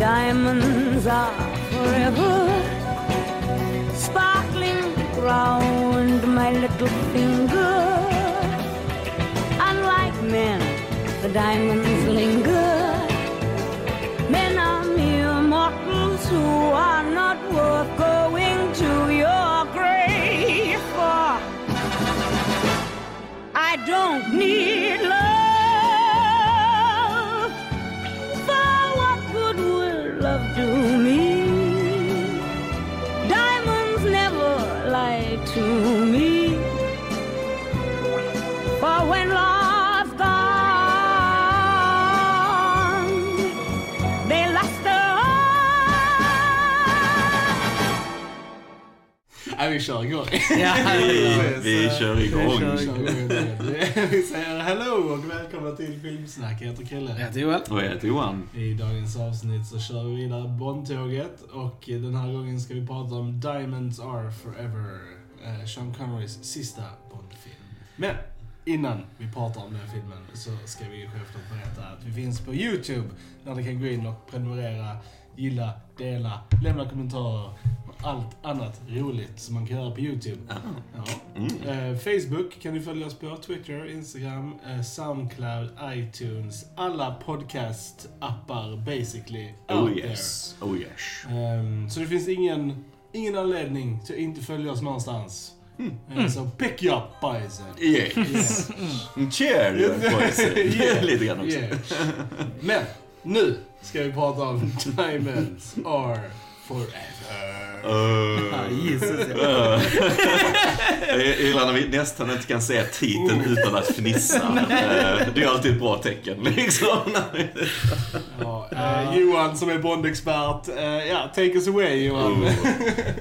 Diamonds are forever sparkling round my little finger. Unlike men, the diamonds linger. Men are mere mortals who are not worth going to your grave for. I don't need vi kör igång. Ja, Vi kör igång. Vi kör igång. Vi säger hello och välkomna till Filmsnack. Jag heter Jag Kille. heter Joel. Och jag heter Johan. I dagens avsnitt så kör vi vidare Bondtåget och den här gången ska vi prata om Diamonds Are Forever. eh, Sean Connerys sista Bondfilm. Men innan vi pratar om den filmen så ska vi självklart berätta att vi finns på YouTube där ni kan gå in och prenumerera, gilla, dela, lämna kommentarer och allt annat roligt som man kan göra på YouTube. Ja. Eh, Facebook kan ni följa oss på, Twitter, Instagram, eh, Soundcloud, iTunes, alla podcast-appar basically Oh out yes. Oh yes. there. Ehm, så det finns ingen, ingen anledning till att inte följa oss någonstans. Eh, Så pick you up boys. Yes. Cheer, boys. Yeah. Lite grann också. Yeah. Men nu ska vi prata om Diamonds Are Forever. Uh, Jesus, ja. jag gillar när vi nästan inte kan säga titeln utan att fnissa. Eh, Det är alltid ett bra tecken liksom. Ja, eh, Johan som är Bondexpert. Eh, ja, take us away Johan. Oh,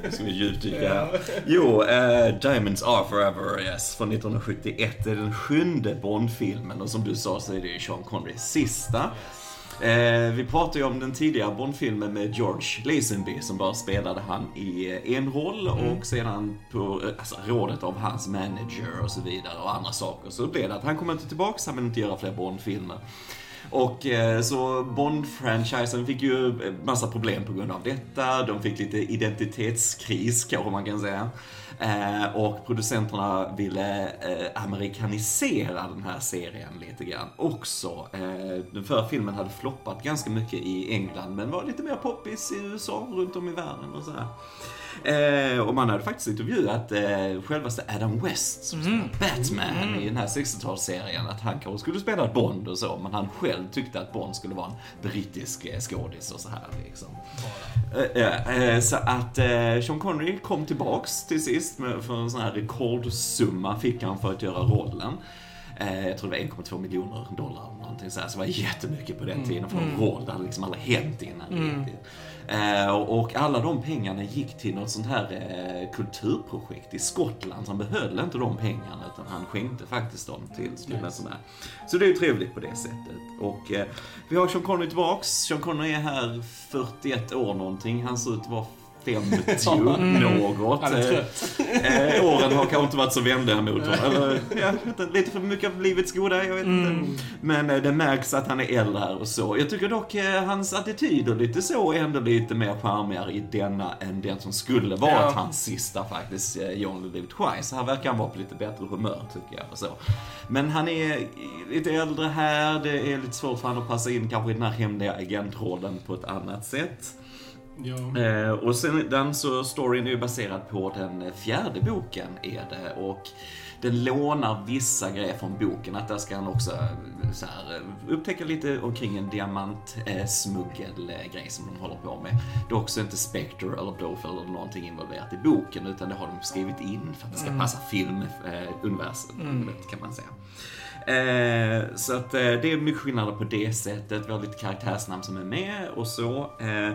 ska vi djupdyka här. Jo, eh, Diamonds Are Forever, yes, från 1971. Det är den sjunde Bond-filmen och som du sa så är det ju Sean Connerys sista. Eh, vi pratade ju om den tidigare Bond-filmen med George Lazenby som bara spelade han i eh, en roll och sedan på eh, alltså, rådet av hans manager och så vidare och andra saker så blev det att han kommer inte tillbaka, han vill inte göra fler Bond-filmer. Och eh, så Bond-franchisen fick ju massa problem på grund av detta. De fick lite identitetskris kanske man kan säga. Eh, och producenterna ville eh, amerikanisera den här serien lite grann också. Eh, den förra filmen hade floppat ganska mycket i England men var lite mer poppis i USA, runt om i världen och sådär. Eh, och man hade faktiskt intervjuat eh, självaste Adam West som spelar Batman i den här 60-talsserien. Att han kanske skulle spela Bond och så, men han själv tyckte att Bond skulle vara en brittisk eh, skådis och så här liksom. Eh, eh, eh, så att eh, Sean Connery kom tillbaks till sist med, för en sån här rekordsumma fick han för att göra rollen. Jag tror det var 1,2 miljoner dollar eller någonting så här, så det var jättemycket på den tiden för en roll. Det hade liksom aldrig hänt innan riktigt. Eh, och alla de pengarna gick till något sånt här eh, kulturprojekt i Skottland. Han behöll inte de pengarna utan han skänkte faktiskt dem till, här. Så det är ju trevligt på det sättet. Och eh, vi har Sean Connery tillbaks. Sean Connery är här 41 år någonting. Han ser ut att vara 50 något. Han är Eh, trött. Eh, åren har kanske inte varit så vänliga mot honom. Eller, ja, jag vet inte, lite för mycket av livets goda, jag vet inte. Men eh, det märks att han är äldre här och så. Jag tycker dock eh, hans attityd och lite så är ändå lite mer charmigare i denna än den som skulle varit Ja. hans sista faktiskt, eh, John Lived Twice. Här verkar han vara på lite bättre humör tycker jag. Och så. Men han är lite äldre här, det är lite svårt för honom att passa in kanske i den här hemliga agentrollen på ett annat sätt. Ja. Eh, och sen den så storyn är ju baserad på den fjärde boken är det och den lånar vissa grejer från boken. Att där ska han också eh, så här, eh, upptäcka lite omkring en diamantsmuggelgrej som de håller på med. Det är också inte Spectre eller Blowfell eller någonting involverat i boken utan det har de skrivit in för att det ska passa filmuniversum kan man säga. Eh, så att eh, det är mycket skillnader på det sättet. Vi har lite karaktärsnamn som är med och så. Eh,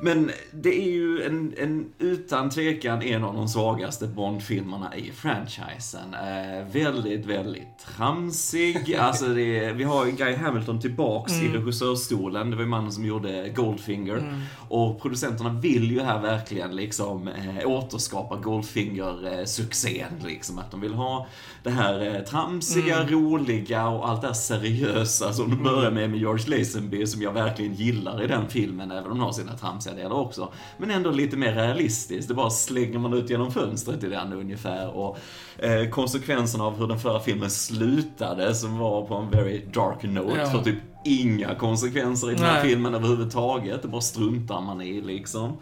men det är ju en, en, utan tvekan en av de svagaste Bond-filmerna i franchisen. Eh, väldigt, väldigt tramsig. Alltså är- vi har ju Guy Hamilton tillbaks i regissörstolen. Det var ju mannen som gjorde Goldfinger. Och producenterna vill ju här verkligen liksom eh, återskapa Goldfinger-succén. Liksom. Att de vill ha det här eh, tramsiga, roliga roliga och allt det här seriösa som de börjar med med George Lazenby som jag verkligen gillar i den filmen, även om de har sina tramsiga delar också. Men ändå lite mer realistiskt. Det bara slänger man ut genom fönstret i den ungefär. Och eh, konsekvenserna av hur den förra filmen slutade, som var på en very dark note, Ja. för typ inga konsekvenser i den här Nej. filmen överhuvudtaget. Det bara struntar man i liksom.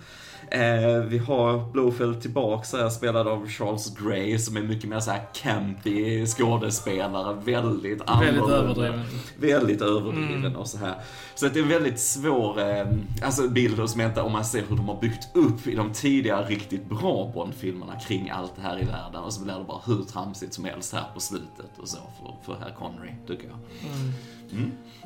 Eh, vi har Blofeld tillbaks här, spelad av Charles Gray, som är mycket mer så här campy skådespelare. Väldigt annorlunda. överdriven. Väldigt överdriven och så här. Så att det är väldigt svår, eh, alltså bild som inte, om man ser hur de har byggt upp i de tidigare riktigt bra Bond-filmerna kring allt det här i världen. Och så blir det bara hur tramsigt som helst här på slutet och så för, för herr Connery, tycker jag.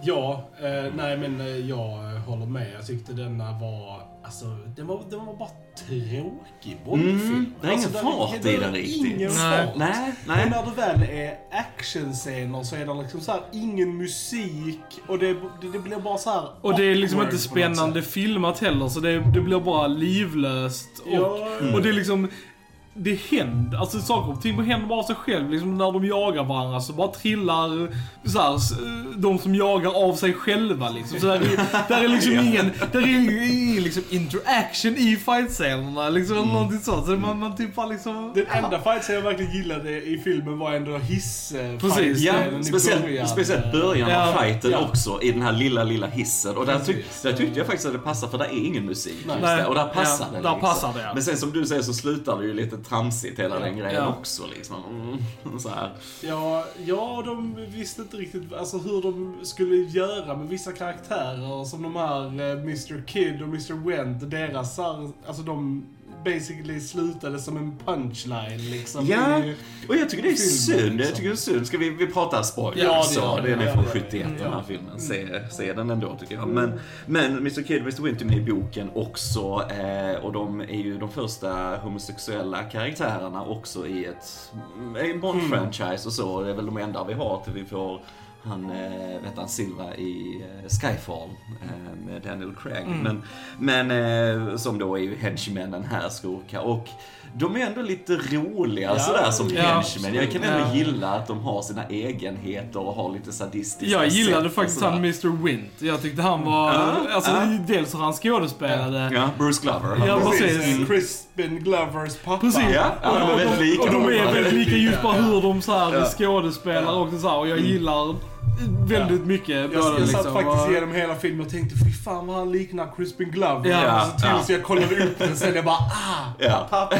Ja, eh, nej men eh, jag eh, håller med. Jag tyckte denna var, alltså, den var, den var bara tråkig Bondfilm. Mm, det är ingen alltså, fart i den riktigt. Ingen Nej. fart. Nej, nej. när det väl är actionscener så är det liksom så här ingen musik och det, det, det blir bara så här Och det är liksom inte spännande filmat heller, så det, det blir bara livlöst. Och, Ja, och det är liksom... Det händer, alltså saker och ting händer bara av sig själv. Liksom när de jagar varandra så bara trillar så här, de som jagar av sig själva liksom. Så där är, där är liksom ingen, där är ingen, liksom interaction i fightscenerna liksom. Eller någonting sånt. Så man, man typ bara liksom... Den enda fight jag verkligen gillade i filmen var ändå hiss Precis, Ja, fight-scenen speciellt, början. speciellt början Ja, av fighten ja. också, i den här lilla, lilla hissen. Och där, tyck, där tyckte jag faktiskt att det passade, för där är ingen musik just Nej. där. Och där passar Ja, det där liksom. passar det, ja. Men sen som du säger så slutar det ju lite tramsigt hela den grejen Ja. också liksom. Mm, så här. Ja, ja, de visste inte riktigt alltså, hur de skulle göra med vissa karaktärer som de här eh, Mr Kid och Mr Went. Deras, alltså de basically slutade som en punchline liksom. Ja, i- och jag tycker det är filmen, synd. Jag liksom. tycker det är synd. Ska vi, vi prata spoilers? Ja, det så, vi. den är från ja, ja. 71 den här filmen. Se, se den ändå tycker jag. Men, men Mr Kid och Mr med i boken också. Eh, och de är ju de första homosexuella karaktärerna också i ett en Bond-franchise och så. Det är väl de enda vi har till vi får han, eh, vet han, Silva i eh, Skyfall eh, med Daniel Craig. Men, men eh, som då är ju henchmännen här, skurkar. Och de är ändå lite roliga Ja, sådär som ja, henchmen. Jag kan ändå Ja. gilla att de har sina egenheter och har lite sadistiska Jag gillade och faktiskt han Mr Wint. Jag tyckte han var... Ja, alltså, ja. dels hur han skådespelade. Ja, Bruce Glover. Ja, precis. Precis, eh, Crispin Glovers pappa. Precis. Ja, ja, de är och, väldigt de, lika och de är väldigt lika just bara hur de så här Ja. skådespelar och så här, Och jag gillar väldigt mycket Jag, jag satt liksom. faktiskt och- igenom hela filmen och tänkte fy fan vad han liknar Crispin Glover. Ja, så tills ja. jag kollade upp den sen jag bara ah, Ja. pappa.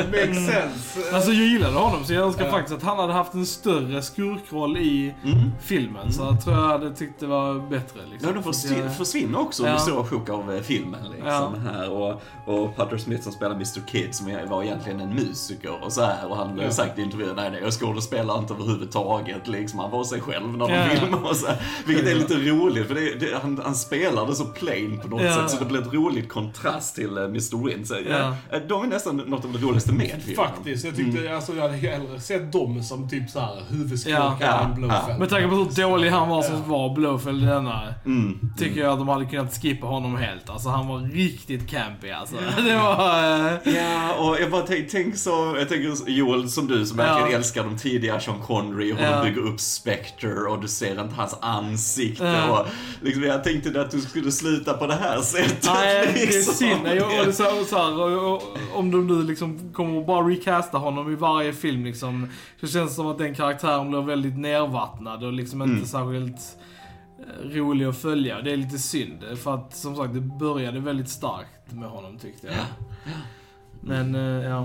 It makes sense. Alltså jag gillade honom så jag önskar Ja. faktiskt att han hade haft en större skurkroll i Mm. filmen. Så jag tror jag hade tyckt det var bättre liksom. Ja, de För att försvinner, jag- försvinner också Ja. stora sjok av eh, filmen. Liksom, här. Och, och Patrick Smith som spelar Mr Kid som var egentligen en musiker och så här. Och han har Ja. sagt i intervjuer, nej, nej jag skådespelar inte överhuvudtaget. Liksom, han var sig själv när de Ja. filmar och så här. Vilket är lite roligt för det, det, han, han spelar det så plain på något Ja. sätt så det blir ett roligt kontrast till uh, Mr Win. Så, ja. Ja. De är nästan något av det roligaste med filmen. Faktiskt, jag tyckte alltså, jag hade hellre sett dem som typ såhär huvudskurkar Ja. än Blofeld. Med tanke på hur dålig han var som var Blowfeld i denna. Mm. Tycker jag att de hade kunnat skippa honom helt. Alltså han var riktigt campy alltså. Det var... eh, Ja, och jag bara tänk, tänk så, jag tänker Joel som du som verkligen älskar de tidiga Sean Connery och hur de bygger upp Spectre och du ser inte hans ansikte Ja. och liksom, jag tänkte att du skulle sluta på det här sättet. Nej, det är liksom. synd. Jag, och så, så här, och, och, om de nu liksom kommer att bara recasta honom i varje film liksom, så känns det som att den karaktären blir väldigt nervattnad och liksom inte Mm. särskilt eh, rolig att följa. Det är lite synd. För att som sagt, det började väldigt starkt med honom tyckte jag. Men, eh,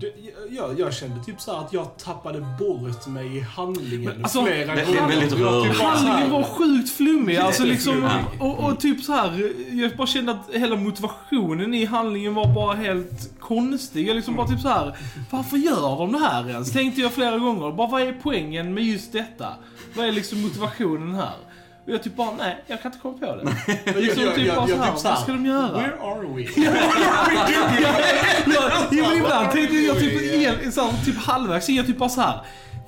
Det- jag, jag kände typ så här att jag tappade bort mig i handlingen Men, alltså, flera det gånger. väldigt Jag typ Handlingen var sjukt flummig. Alltså liksom, och, och typ så här, jag bara kände att hela motivationen i handlingen var bara helt konstig. Jag liksom bara typ så här, varför gör de det här ens? Tänkte jag flera gånger. Bara vad är poängen med just detta? Vad är liksom motivationen här? Och jag typ bara, nej, jag kan inte komma på det. Liksom jag, typ jag, bara jag, så här, typ vad ska de göra? Where are we? men ibland tänkte jag typ, el, så här, typ halvvägs jag typ bara så här.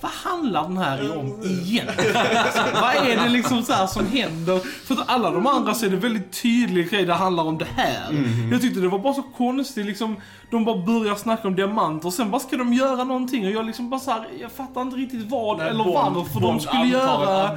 Vad handlar den här om egentligen? Alltså, vad är det liksom så här som händer? För att alla de andra så är det väldigt tydlig grej, det handlar om det här. Mm. Jag tyckte det var bara så konstigt liksom, de bara börjar snacka om diamanter och sen bara ska de göra någonting och jag liksom bara så här, jag fattar inte riktigt vad Nej, eller Bond- varför de skulle göra.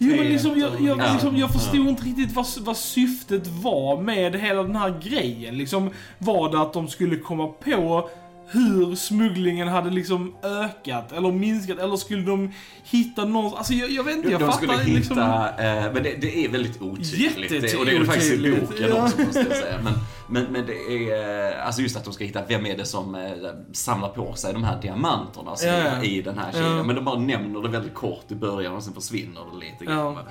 Jo men liksom, jag, jag, och- liksom, jag förstod Ja. inte riktigt vad, vad syftet var med hela den här grejen. Liksom, var det att de skulle komma på hur smugglingen hade liksom ökat eller minskat eller skulle de hitta någon, alltså jag, jag vet inte, jag de fattar skulle hitta, liksom. eh, men det, det är väldigt otydligt. Det, och det är det faktiskt i boken ja. också måste jag säga. Men, men, men det är, eh, alltså just att de ska hitta, vem är det som eh, samlar på sig de här diamanterna så, Ja, i den här kedjan. Ja. Men de bara nämner det väldigt kort i början och sen försvinner det lite grann. Ja.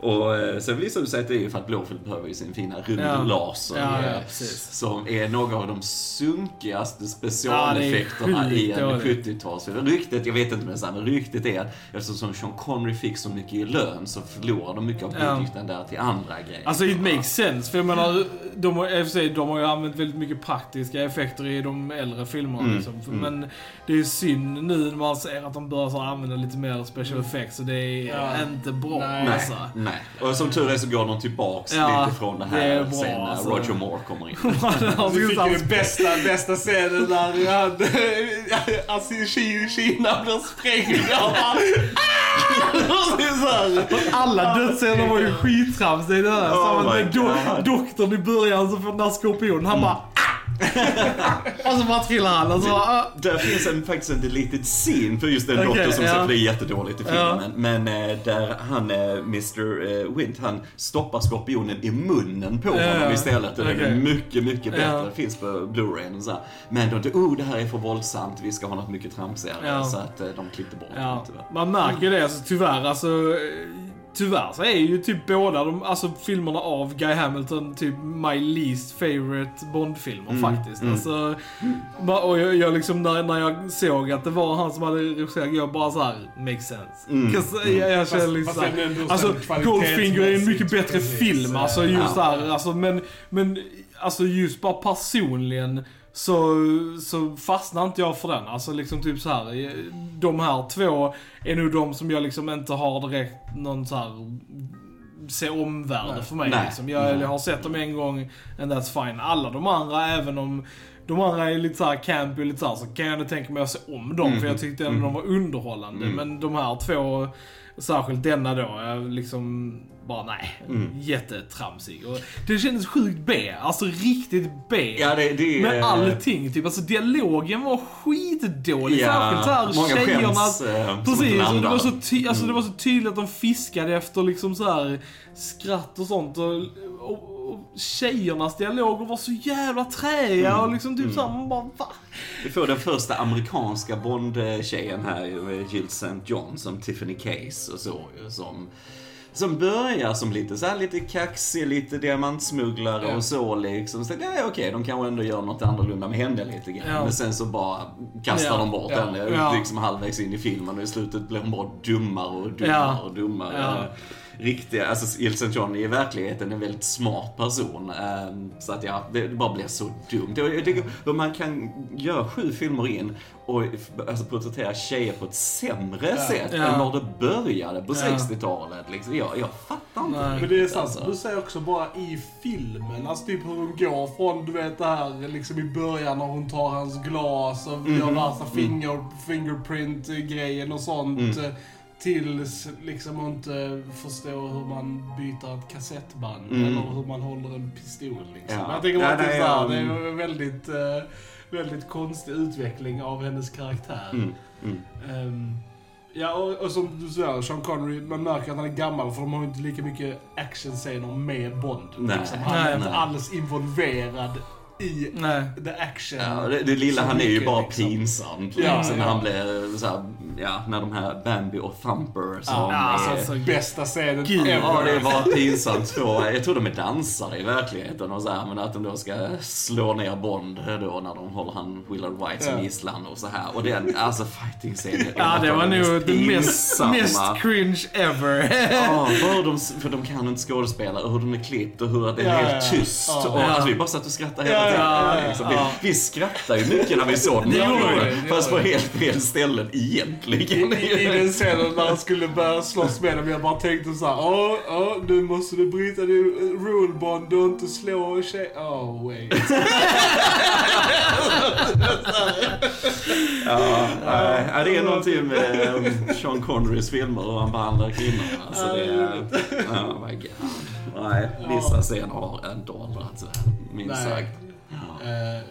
Och eh, sen visar det sig att det är ju för att Blåfält behöver ju sin fina Ja. rundlaser. Ja, som är några av de sunkigaste specialeffekterna i en sjukt 70-talsfilm. Ryktet, jag vet inte om det är sant, men ryktet är att eftersom Sean Connery fick så mycket i lön så förlorar de mycket av budgeten där till andra grejer. Alltså it makes sense, för jag menar, de har, de har ju använt väldigt mycket praktiska effekter i de äldre filmerna Mm, liksom. Mm. Men det är synd nu när man ser att de börjar så använda lite mer special effects, så det är Ja. inte bra Nej. Nej, alltså. nej. Och som tur är så går de tillbaks Ja, lite från det det här är bra, sen när alltså. Roger Moore kommer in. Du fick ju den bästa, bästa scenen när han, alltså Ki- Kina blir sprängd. Det. Alla dödsscener var ju skittrams. Det är det där. Oh Samma my med do God. doktorn i början som får den där skorpionen. Han bara "Ah!" Och så bara trillar han och så bara, "Ah." Där finns en, faktiskt en litet scene för just den Okej, doktor som ja. är jättedåligt i filmen. Men eh, där han, eh, Mr eh, Wint, han stoppar skorpionen i munnen på Ja, honom istället. Det är mycket, mycket bättre. Ja. Det finns på Blu-ray och så här. Men de oh det här är för våldsamt, vi ska ha något mycket tramsigare. Så att eh, de klippte bort Ja, det man märker det alltså, tyvärr. Alltså, tyvärr så är ju typ båda de, alltså filmerna av Guy Hamilton typ my least favorite Bond-filmer Mm, faktiskt. mm. Alltså, och jag, jag liksom, när, när jag såg att det var han som hade regisserat, jag bara så här, makes sense. Mm, mm. Jag, jag känner Fast- liksom fast så Alltså, Goldfinger är en mycket bättre kvalitetsmässigt, film, precis. alltså just Ja. där, alltså men, men, alltså just bara personligen så, så fastnar inte jag för den. Alltså liksom typ så här. De här två är nog de som jag liksom inte har direkt någon så här se omvärde för mig. Nej. Liksom. Jag, Mm. jag har sett dem en gång and that's fine. Alla de andra, även om de andra är lite såhär campy och lite så, här, så kan jag ändå tänka mig att se om dem. Mm. För jag tyckte ändå de var underhållande. Mm. Men de här två, särskilt denna då, jag liksom bara nej. Mm. Jättetramsig. Och det kändes sjukt B. Alltså riktigt B. Ja, det, det. Med allting, typ. Alltså dialogen var skitdålig. Ja, Särskilt såhär många tjejerna. skäms eh, som Precis, och det, var så ty- alltså, det Mm. var så tydligt att de fiskade efter liksom så här skratt och sånt. Och, och, och tjejernas dialoger var så jävla träiga Mm. och liksom typ Mm. såhär, man bara va? Vi får den första amerikanska Bond-tjejen här, Jill St. John, som Tiffany Case och så som som börjar som lite så här lite kaxig, lite diamantsmugglare Ja. och så liksom. Så ja, okej, de kanske ändå gör något annorlunda med henne lite grann. Ja. Men sen så bara kastar Ja. de bort Ja. henne Ja. liksom halvvägs in i filmen och i slutet blir hon bara dummare och dummare och dummare. Riktiga, alltså St. John är i verkligheten en väldigt smart person. ehm, Så att ja, det bara blir så dumt. Jag jag tycker man kan göra sju filmer in och alltså, porträttera tjejer på ett sämre Ja. sätt Ja. än var det började på Ja. 60-talet. Liksom. Jag, jag fattar inte Nej. Men det är sant, alltså. du säger också bara i filmen, alltså typ hur hon går från du vet det här liksom i början när hon tar hans glas och Mhm. gör värsta finger, fingerprint-grejen och sånt. Mm. eh, Tills liksom hon inte förstår hur man byter ett kassettband Mm. eller hur man håller en pistol liksom. Ja. Jag tänker Ja, bara typ nej, såhär, ja, det är mm. en väldigt, eh, väldigt konstig utveckling av hennes karaktär. Mm, mm. Ehm, ja, och, och som du säger, Sean Connery, man märker att han är gammal för de har ju inte lika mycket actionscener med Bond. Nej. Liksom. Han är Nej. inte Nej. alls involverad i Nej. the action. Ja, det, det lilla, han är ju bara liksom. pinsamt. Ja, liksom, ja. när han blir så här, ja, när de här Bambi och Thumper som Ja, är... alltså, alltså, bästa scenen Gud, ever. Ja, det var pinsamt. Två, jag tror de är dansare i verkligheten och så här, men att de då ska slå ner Bond då när de håller han Willard White som Ja. gisslan och så här. Och den, alltså fighting-scenen. Ja, det var nog det mest, mest cringe ever. Ja, för, de, för de kan inte skådespela och hur de är klippt och hur det är Ja, helt tyst. Ja. Och, alltså, vi bara satt och skrattade hela Ja, Liksom. ja. Vi, vi skrattade ju mycket när vi såg den Det fast på helt fel ställen egentligen. I, I den scenen när han skulle börja slåss med dem, jag bara tänkte så här: åh, åh, nu måste du bryta din eh, rule bond och inte slå tjej... Oh, wait. Ja, det är någonting med um, Sean Connerys filmer och han behandlar kvinnor. Alltså det är... Oh my god. Nej, vissa scener har inte åldrats väl, minst Nej. sagt. Eh,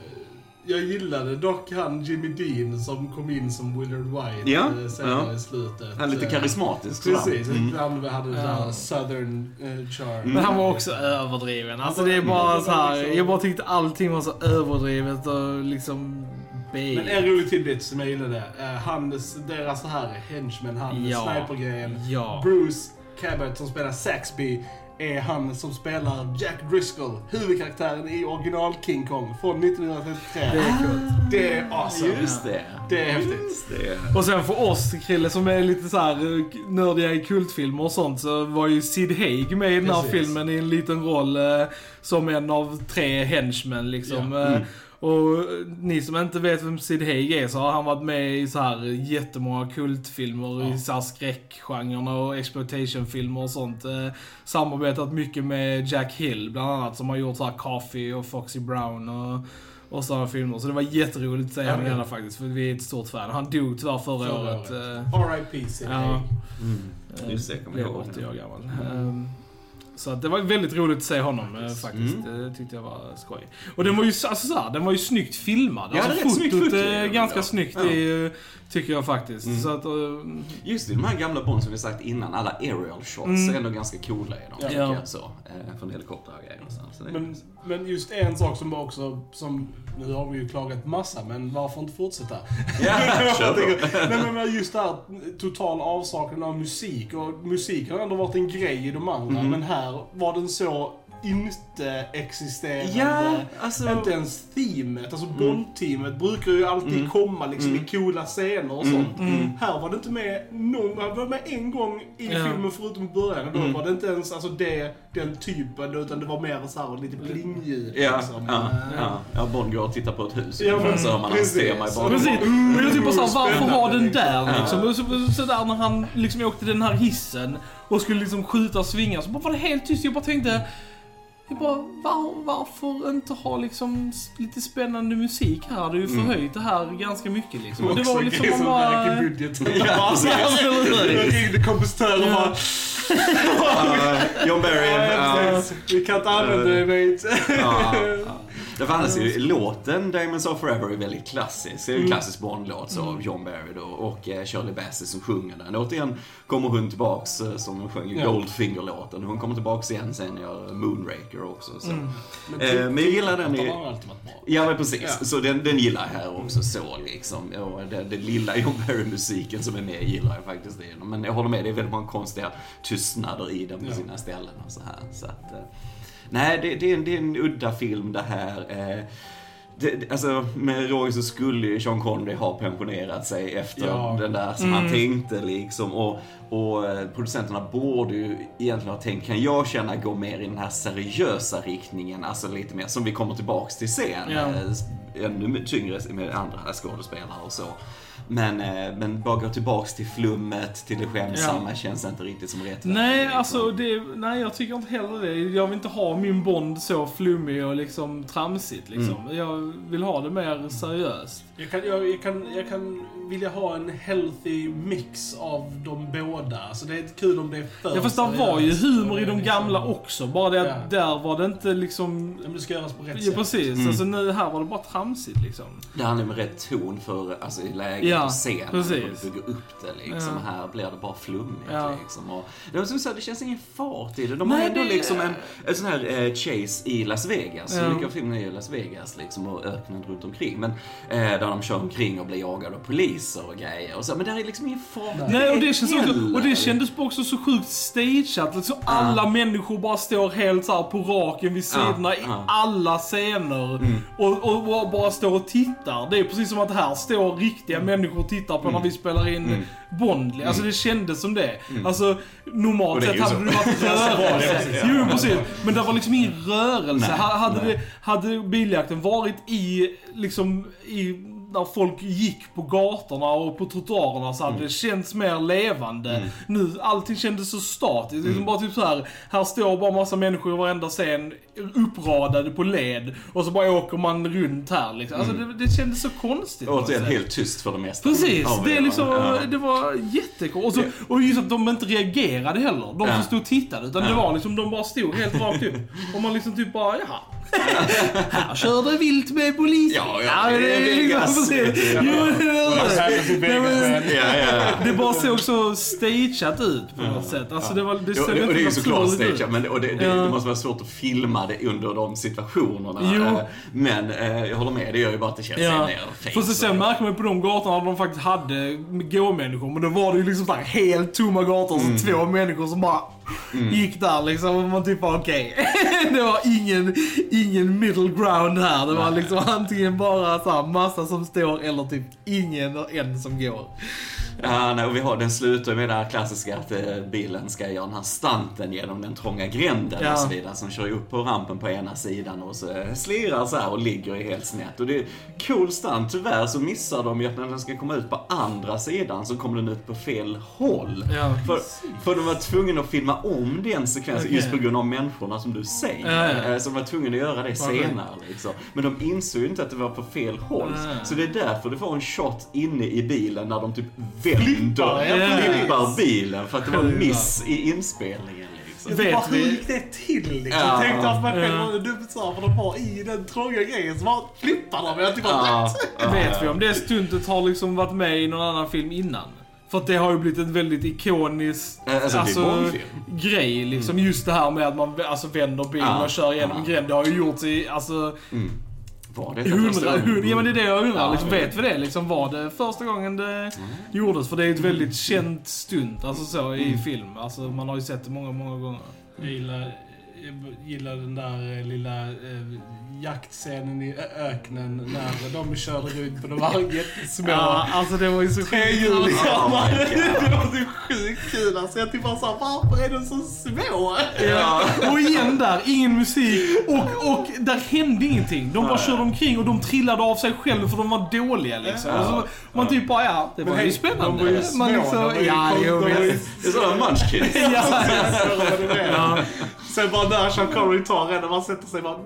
jag gillade dock han Jimmy Dean som kom in som Willard White Ja, eh, senare ja. i slutet. Han är lite Eh, karismatisk sådär. Precis, Mm. han hade det där Ja. southern eh, charm. Men han var också överdriven. Alltså det är bara så här. Jag bara tyckte allting var så överdrivet och liksom. Men en rolig tidbit som jag gillade, eh, han, deras så här henchman, han Ja. snipergrejen. Ja. Bruce Cabot som spelar Saxby är han som spelar Jack Driscoll, huvudkaraktären i original King Kong från 1933. Det är coolt. Det är awesome. Just det. Det är häftigt. Det. Och sen för oss, Krille, som är lite så här eh, nördiga i kultfilmer och sånt, så var ju Sid Haig med i den här Precis. filmen i en liten roll eh, som en av tre henchmen liksom. Ja. Eh, Och eh, ni som inte vet vem Sid Haig är så har han varit med i så här jättemånga kultfilmer Ja. i så här skräckgenrerna och exploitationfilmer och sånt. Eh, samarbetat mycket med Jack Hill bland annat som har gjort så här Coffee och Foxy Brown och, och sådana filmer. Så det var jätteroligt att se Ja, honom ja. igen faktiskt för vi är ett stort fan. Han dog tyvärr förra, Förra året. året. eh, R.I.P. Sid Ja. Haig. Mm. Just det, jag kommer blev ihåg 80 det. år gammal. Ehm, Så att det var väldigt roligt att se honom eh, faktiskt. Mm. Det tyckte jag var skoj. Och den var ju, alltså, så här, den var ju snyggt filmad. Ja, alltså, det är rätt snyggt fotot foto, är ganska Ja. snyggt Ja. i, eh, tycker jag faktiskt. Mm. Så att, eh, Just det, de här gamla Bond som vi sagt innan, alla aerial shots Mm. är ändå ganska coola i dem. Ja. tycker jag, så. Eh, från helikoptrar och grejer och så. så det är Men, men just en sak som också, som, nu har vi ju klagat massa, men varför inte fortsätta? Ja, kör på. Nej men men just det här total avsaknad av musik, och musik har ändå varit en grej i de andra, Mhm. men här var den så inte existerande. Ja, alltså... Inte ens teamet, alltså Bond-teamet brukar ju alltid Mm. komma liksom Mm. i coola scener och Mm, sånt. mm. Här var det inte med någon, han var med en gång i Ja. filmen förutom i början och då Mm. var det inte ens alltså det, den typen utan det var mer så här lite plingljud Ja, liksom. ja, Eh, ja. ja, Bond går och tittar på ett hus. Ja, men så hör man hans tema i bakgrunden. Precis. Och jag bara såhär, varför var den där liksom. liksom? Och så, så där när han liksom åkte den här hissen och skulle liksom skjuta och svinga så bara var det helt tyst. Jag bara tänkte, jag bara, var, varför inte ha liksom lite spännande musik här? Det hade ju Mm. förhöjt det här ganska mycket liksom. Och det var liksom man som bara... märker budgeten. Ja, ringde kompositören och bara John Barry. "Ja, ja. precis. Vi kan inte använda det mate. Det fanns ju, låten Diamonds Are Forever är väldigt klassisk. Det är en klassisk Bond-låt så, av John Barry då, och eh, Shirley Bassey som sjunger den. Återigen kommer hon tillbaks eh, som hon sjöng Ja. Goldfinger-låten. Hon kommer tillbaks igen sen gör Moonraker också. Så. Mm. Men, Eh, men jag gillar den Den har alltid varit bra. Ja men precis, Ja. så den, den gillar jag här också så liksom. Och det, det lilla John Barry-musiken som är med gillar jag faktiskt. Men jag håller med, det är väldigt många konstiga tystnader i den på Ja. sina ställen och så här. Så att, eh, nej, det, det, är en, det är en udda film det här. Eh, det, alltså, med råge så skulle ju Sean Connery ha pensionerat sig efter Ja. den där som han tänkte liksom. Och, och eh, producenterna borde ju egentligen ha tänkt, kan jag känna gå mer i den här seriösa riktningen? Alltså lite mer, som vi kommer tillbaks till sen. Ja. Ännu tyngre med andra skådespelare och så. Men, eh, men bara gå tillbaks till flummet, till det skämtsamma känns inte riktigt som rätt Nej, liksom. alltså det, nej jag tycker inte heller det. Jag vill inte ha min Bond så flummig och liksom tramsigt liksom. Mm. Jag vill ha det mer seriöst. Jag kan, jag, jag, kan, jag kan vilja ha en healthy mix av de båda. Alltså det är kul om det är för Ja fast det var ju humor i de liksom- gamla också. Bara det att Ja. där var det inte liksom... Ja, men det ska göras på rätt Ja sätt. precis. Mm. Alltså nu här var det bara tramsigt liksom. Det handlar med rätt ton för alltså, i läget Ja, och scenen. precis. Och bygga upp det liksom. Ja. Här blir det bara flummigt Ja. liksom. Och, det, var som så, här, det känns ingen fart i det. De Nej, har ändå det- liksom en, en sån här eh, chase i Las Vegas. Ja. Mycket av filmen är i Las Vegas liksom och öknen runt omkring. Men eh, där de kör omkring och blir jagade av polis kulisser och grejer. Och så, men där är liksom ingen fara. Nej, och det, känns också, och det kändes också så sjukt stageat. Liksom alla människor bara står helt så här på raken vid sidorna i ja. alla scener. Och, och bara- bara står och tittar. Det är precis som att här står riktiga människor och tittar på när vi spelar in Bond. Alltså det kändes som det. Alltså Och normalt det sett hade det varit rörelse. Jo, precis. Men det var liksom ingen rörelse. Nej, Ha- hade, nej. det, hade biljakten varit i, liksom, i när folk gick på gatorna och på trottoarerna så hade det känts mer levande. Nu, allting kändes så statiskt. Liksom bara typ så här, här står bara massa människor i varenda scen uppradade på led och så bara åker man runt här liksom. Alltså det, det kändes så konstigt. Återigen helt tyst för det mesta. Precis, det är liksom, Ja. det var jättekonstigt. Och, så- och just att de inte reagerade heller, de som Ja. stod och tittade. Utan det var liksom, de bara stod helt rakt upp. Och man liksom typ bara, jaha. Här körde vilt med polisen. Ja, ja, det är. Ja. Vegas Ja, ja. Det bara såg så stageat ut på något sätt. Alltså det var, det Jo, såg och det, är ju såklart stageat, men och det, det, det måste vara svårt att filma det under de situationerna. Jo. Eh, Men eh, jag håller med, det gör ju bara att det känns Ja, fake. så sen märker man ju på de gatorna där de faktiskt hade gåmänniskor, men då var det ju liksom där helt tomma gator, Mm. så två människor som bara gick där liksom, och man typ bara okej. det var ingen, ingen middle ground här, det var liksom antingen bara så här, massa som står eller typ ingen och en som går. Ja, nej, och vi har, den slutar med det här klassiska att eh, bilen ska göra den här stanten genom den trånga gränden Ja. och så vidare. Som kör upp på rampen på ena sidan och så eh, slirar så här och ligger i helt snett. Och det är cool stunt. Tyvärr så missar de ju att när den ska komma ut på andra sidan så kommer den ut på fel håll. Ja, för, för de var tvungna att filma om den sekvensen Okej. just på grund av människorna som du säger. Ja, ja. Eh, Så de var tvungna att göra det senare. Liksom. Men de insåg ju inte att det var på fel håll. Så det är därför du får en shot inne i bilen när de typ vänder, flippar bilen för att det var en miss i inspelningen. Liksom. Vet bara, vi- hur gick det till liksom? Ja. Tänkte att man själv var dumt så för de var i den trånga grejen så bara flippar de. Jag bara, Ja, ja, Vet vi om det stuntet har liksom varit med i någon annan film innan? För att det har ju blivit en väldigt ikonisk alltså, Bondfilm. grej liksom. Just det här med att man alltså, vänder bilen Ja, och kör igenom ja. en gränd. Det har ju gjorts i alltså, Var det första gången? ja men det är det jag undrar. Ja, liksom, vet vi det? Liksom, var det första gången det gjordes? För det är ett väldigt känt stunt alltså, så, i film. Alltså, man har ju sett det många, många gånger. Jag gillar, gillar den där eh, lilla eh, jaktscenen i öknen när de körde runt på de här jättesmå Ja, alltså det var ju så sjukt. trehjulingarna. Det var så sjukt kul. Alltså jag typ bara såhär, varför är de så små? Ja. Och igen där, ingen musik och, och där hände ingenting. De bara körde omkring och de trillade av sig själv för de var dåliga liksom. Ja. Och så, man typ bara, ja, det var Men ju hej, spännande. de var ju små, Man de liksom, var ju ja, jo, de var ju- visst. Det är sådana munchkins. Ja, ja. Sen bara när Sean Connery tar en och man sätter sig bara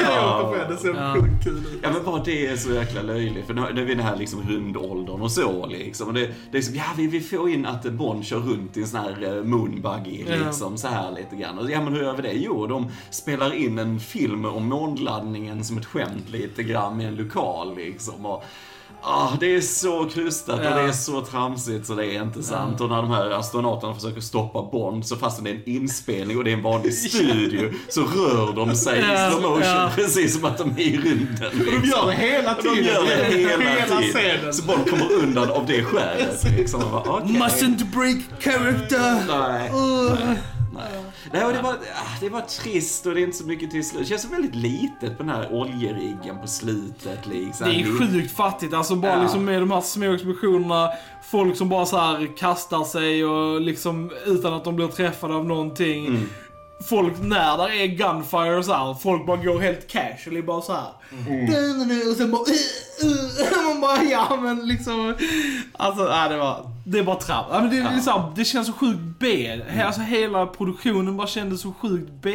Ja. ja. Det ser Ja. sjukt kul ut. Ja men bara det är så jäkla löjligt. För nu nu är vi i den här liksom rundåldern och så liksom. Och det, det är som, ja vi, vi får in att Bond kör runt i en sån här eh, moonbuggy Ja. liksom så här lite grann. Och ja men hur gör vi det? Jo, de spelar in en film om månlandningen som ett skämt lite grann med en lokal liksom. Och, Ah, det är så krystat Ja. och det är så tramsigt så det är inte sant. Och när de här astronauterna försöker stoppa Bond så fastän det är en inspelning och det är en vanlig studio så rör de sig Ja, i slow motion ja. precis som att de är i rymden. Och de gör det hela De tiden. gör det hela, Hela tiden. scenen. Så Bond kommer undan av det skälet. Liksom. Bara, okej. Mustn't break character. Nej. Uh. Nej. Nej, och det var, ah, det var trist och det är inte så mycket till slut. Det känns så väldigt litet på den här oljeriggen på slutet. Liksom. Det är sjukt fattigt, alltså bara Ja. liksom med de här små explosionerna, folk som bara så kastar sig och liksom utan att de blir träffade av någonting. Mm. Folk, när där är gunfire och så här, folk bara går helt casually bara så här. Mm. Och sen bara uh, uh, Man bara ja men liksom. Alltså nej, det var, det är bara trapp. Ja, men det, så här, det känns så sjukt B. Mm. Alltså hela produktionen bara kändes så sjukt B.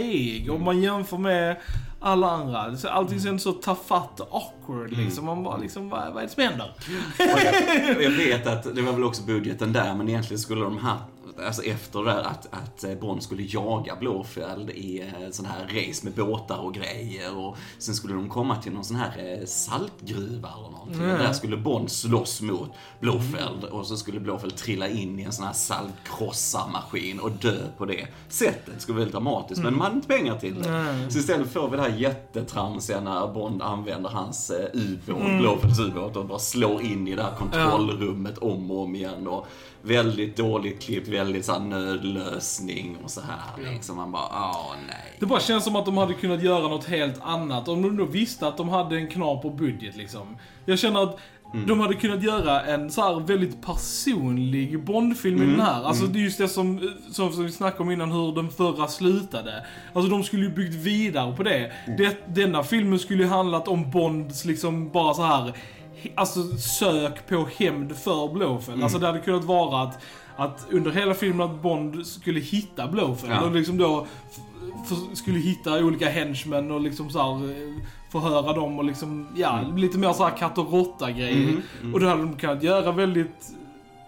Om man jämför med alla andra. Allting känns så tafatt och awkward Mm. liksom. Man bara liksom, vad, vad är det som händer? Jag, jag vet att det var väl också budgeten där, men egentligen skulle de ha alltså efter det där att, att eh, Bond skulle jaga Blåfeld i eh, sån här race med båtar och grejer och sen skulle de komma till någon sån här eh, saltgruva eller någonting. Och där skulle Bond slåss mot Blåfeld och så skulle Blåfeld trilla in i en sån här saltkrossarmaskin och dö på det sättet. Det skulle vara väldigt dramatiskt, men de hade inte pengar till det. Så istället får vi det här jättetramsiga när Bond använder hans ubåt, Blåfelds ubåt och bara slår in i det här kontrollrummet om och om igen. Och väldigt dåligt klippt, väldigt så här nödlösning och så här. Liksom man bara, åh nej. Det bara känns som att de hade kunnat göra något helt annat om de då visste att de hade en knapp och budget liksom. Jag känner att de hade kunnat göra en så väldigt personlig Bondfilm i den här. Alltså det är just det som, som, som vi snackade om innan, hur den förra slutade. Alltså de skulle ju byggt vidare på det. det denna filmen skulle ju handlat om Bonds liksom bara så här Alltså sök på hämnd för Blåfeld. Alltså det hade kunnat vara att, att under hela filmen att Bond skulle hitta Blåfeld. Ja. Och liksom då skulle hitta olika henchmen och liksom så här, eh, förhöra dem och liksom, ja, lite mer så här katt och råtta grejer. Och då hade de kunnat göra väldigt,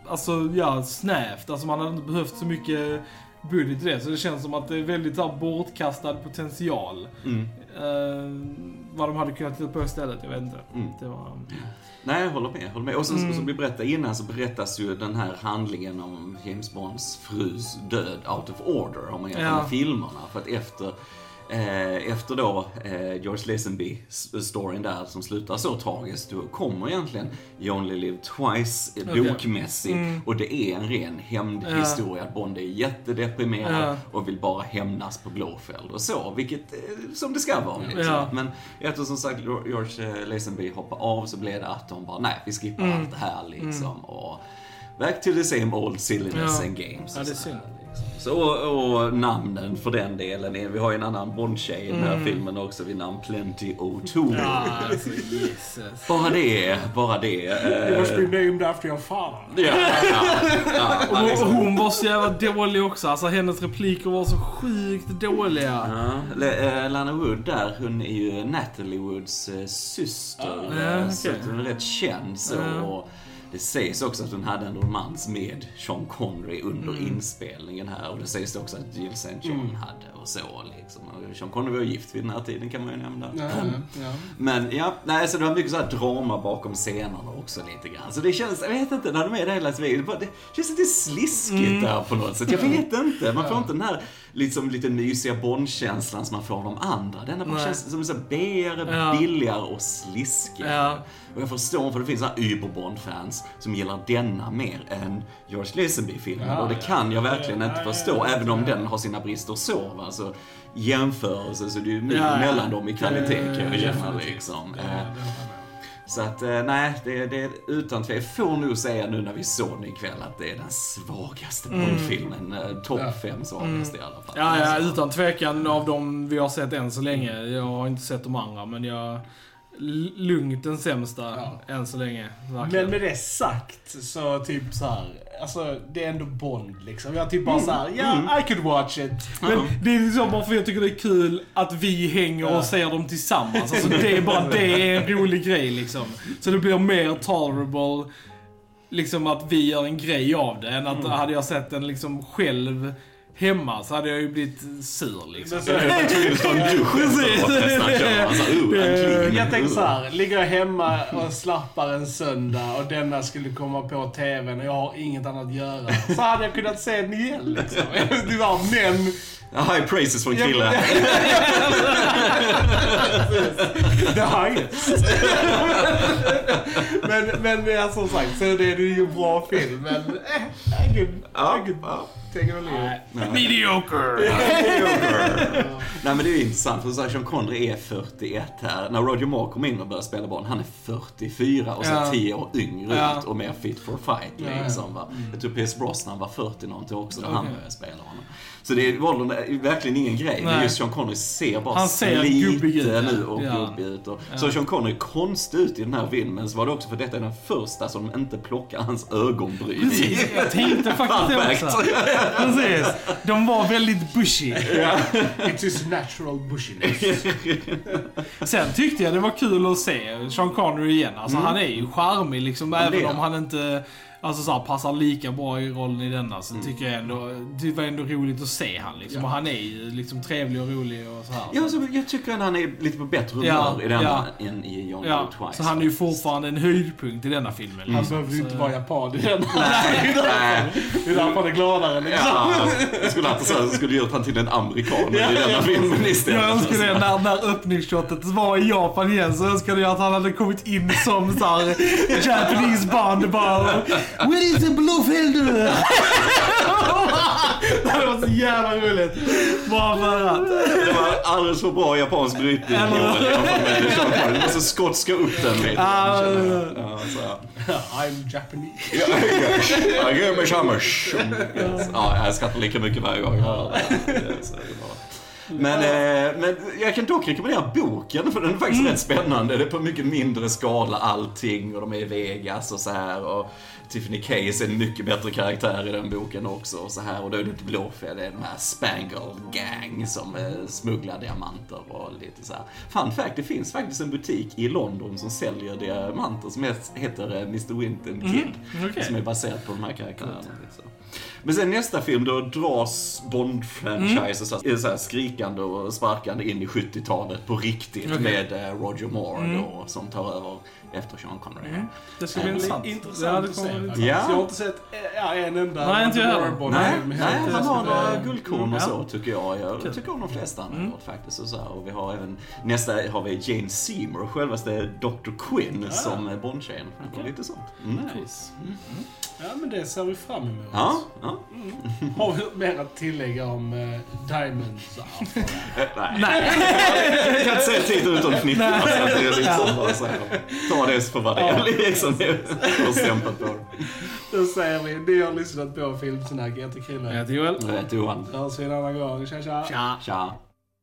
alltså ja, snävt. Alltså man hade inte behövt så mycket budget till det. Så det känns som att det är väldigt så här, bortkastad potential. Mm. Eh, vad de hade kunnat hitta på istället, jag vet inte. Mm. Det var... Nej, jag håller med. Håller med. Och sen, som vi berättade innan så berättas ju den här handlingen om James Bonds frus död out of order, om man jämför Ja. med filmerna. För att efter, efter då eh, George Lazenby-storyn där som slutar så tragiskt, då kommer egentligen You Only Live Twice eh, Okej. bokmässigt. Och det är en ren hämndhistoria. Bond är jättedeprimerad Ja. och vill bara hämnas på Blåfeld och så, vilket eh, som det ska vara. Liksom. Ja. Men eftersom som sagt George eh, Lazenby hoppar av så blev det att de bara, nej vi skippar Mm. allt det här liksom. Och back to the same old silliness Ja. and games. Ja, det är synd. Så, och, och namnen för den delen. är- Vi har ju en annan Bond-tjej i den här filmen också vid namn Plenty O'Toole. Ja, alltså Jesus. Bara det, bara det. It eh, must be named after your father. ja, ja, ja, liksom- och hon var så jävla dålig också. Alltså hennes repliker var så sjukt dåliga. Ja, eh, Lana Wood där, hon är ju Natalie Woods eh, syster. Ja, eh, okej. Så hon är rätt känd så. Och det sägs också att hon hade en romans med Sean Connery under Mm. inspelningen här. Och det sägs också att Jill St. John hade och så liksom. Och Sean Connery var gift vid den här tiden kan man ju nämna. Ja, ja. Men ja, nej, så det var mycket så här drama bakom scenerna också lite grann. Så det känns, jag vet inte, när de är där hela tiden, det, bara- det känns lite sliskigt Mm. där på något sätt. Jag vet inte, man får inte den här liksom, lite mysiga Bond-känslan som man får av de andra. Denna bara Nej. känns som så B-are, Ja. billigare och sliskigare. Ja. Och jag förstår, för det finns Uber-Bond-fans som gillar denna mer än George Lazenby-filmen. Ja, och det kan jag verkligen inte förstå, även om den har sina brister så. Va? Alltså, jämförelse, så det är ju mellan dem i kvalitet kan jag känna liksom. Så att, eh, nej, det, det är utan tvekan. Får nog säga nu när vi såg den ikväll att det är den svagaste Bond-filmen. Eh, Topp Ja. fem svagaste i alla fall. Ja, ja, Alltså, utan tvekan av de vi har sett än så länge. Jag har inte sett de andra, men jag... Lugnt den sämsta Ja. än så länge. Men Verkligen. med det sagt så typ så här, alltså det är ändå Bond liksom. Jag typ bara så här, ja, I could watch it. Men det är liksom bara för jag tycker det är kul att vi hänger Ja. och ser dem tillsammans. Alltså det är bara det är en rolig grej liksom. Så det blir mer tolerable, liksom att vi gör en grej av det, än att hade jag sett den liksom själv hemma så hade jag ju blivit sur liksom. Så- Jag var tvungen att efteråt nästan. "Uh, äntligen." Jag tänker så här, ligger jag hemma och slappar en söndag och denna skulle komma på TVn och jag har inget annat att göra. Så hade jag kunnat se den igen liksom. Det var, men High praises från Krille. det har jag Men, men ja, som sagt, så det är ju en bra film. Men eh, I could, Ja, I could ja. take it or leave it. Mediocre! Nej men det är ju intressant för Sean Connery är 41 här. När Roger Moore kom in och började spela Bond, han är 44 och ser Ja. 10 år yngre Ja. ut och mer fit for fight liksom. Va? Jag tror Pierce Brosnan var 40 någonting också när han Okej. började spela honom. Så det är, åldern är verkligen ingen grej. Men Nej. just Sean Connery ser bara Han ser gubbig ut, ja. nu och Ja. gubbig ut. Och, Så Sean Connery konstig ut i den här filmen så var det också för detta är den första som inte plockar hans ögonbryn i. Precis, jag tänkte faktiskt det också. Precis. De var väldigt bushy. It's his natural bushiness. Sen tyckte jag det var kul att se Sean Connery igen. Alltså han är ju charmig liksom, men även om han inte alltså så här, passar lika bra i rollen i denna så tycker jag ändå, det var ändå roligt att se han liksom. Ja. Och han är ju liksom trevlig och rolig och så här. Ja, så jag tycker att han är lite på bättre humör Ja, i denna ja. än i John Ja, Wick Twice. så han är ju fortfarande en höjdpunkt i denna filmen. Han Liksom. behöver ju Så- inte vara japan i den. Nej, nej. Det är därför han är gladare liksom. Ja, jag skulle att jag skulle gjort han till en amerikan i denna filmen istället. Jag önskar det när, när öppningsshotet var i Japan igen så önskade jag att han hade kommit in som såhär Japanese band bara Where is the Blofeld? Det hade varit så jävla roligt. Bara för att. Det var alldeles för bra japansk brytning. Joel. Du måste skotska upp den lite. Jag. Ja. I'm Japanese. Ja, ja. Jag ger mig. Yes. Ja, jag skrattar lika mycket varje gång det. Det. Men, eh, men jag kan dock rekommendera boken för den är faktiskt rätt spännande. Det är på mycket mindre skala allting och de är i Vegas och så här. Och Tiffany Case är en mycket bättre karaktär i den boken också. Och så här. Och då är det inte Blåfjäll, det är de här Spangle Gang som eh, smugglar diamanter och lite så här. Fun fact, det finns faktiskt en butik i London som säljer diamanter som heter eh, Mr. Winton Kid. okej. Som är baserat på de här karaktärerna. liksom. Men sen nästa film, då dras Bond-franchises så här- så här skrikande och sparkande in i 70-talet på riktigt Okej. med eh, Roger Moore då, som tar över efter Sean Connery. Det ska bli intressant. Att se. Ja. Jag har inte sett eh, ja, en enda Nej, inte jag heller. Nej, nej, han har några guldkorn och så tycker jag. Jag tycker om de flesta han har gjort faktiskt. Och, så här. och vi har även, nästa har vi Jane Seymour, självaste Dr. Quinn som eh, Bond-tjejen. Och Lite sånt. Mm. Nice. Ja, men det ser vi fram emot. Ja, ja. Har vi mer att tillägga om eh, Diamonds? Eh, Nej. jag kan inte säga titeln utan fnittra. Att det ta det för vad det är. Liksom, och stämplat på det. Då säger vi, ni har lyssnat på Filmsnack. Jag heter Chrille. Jag heter Joel. Jag heter Johan. Hörs vi en annan gång. Tja, tja. Tja. Tja.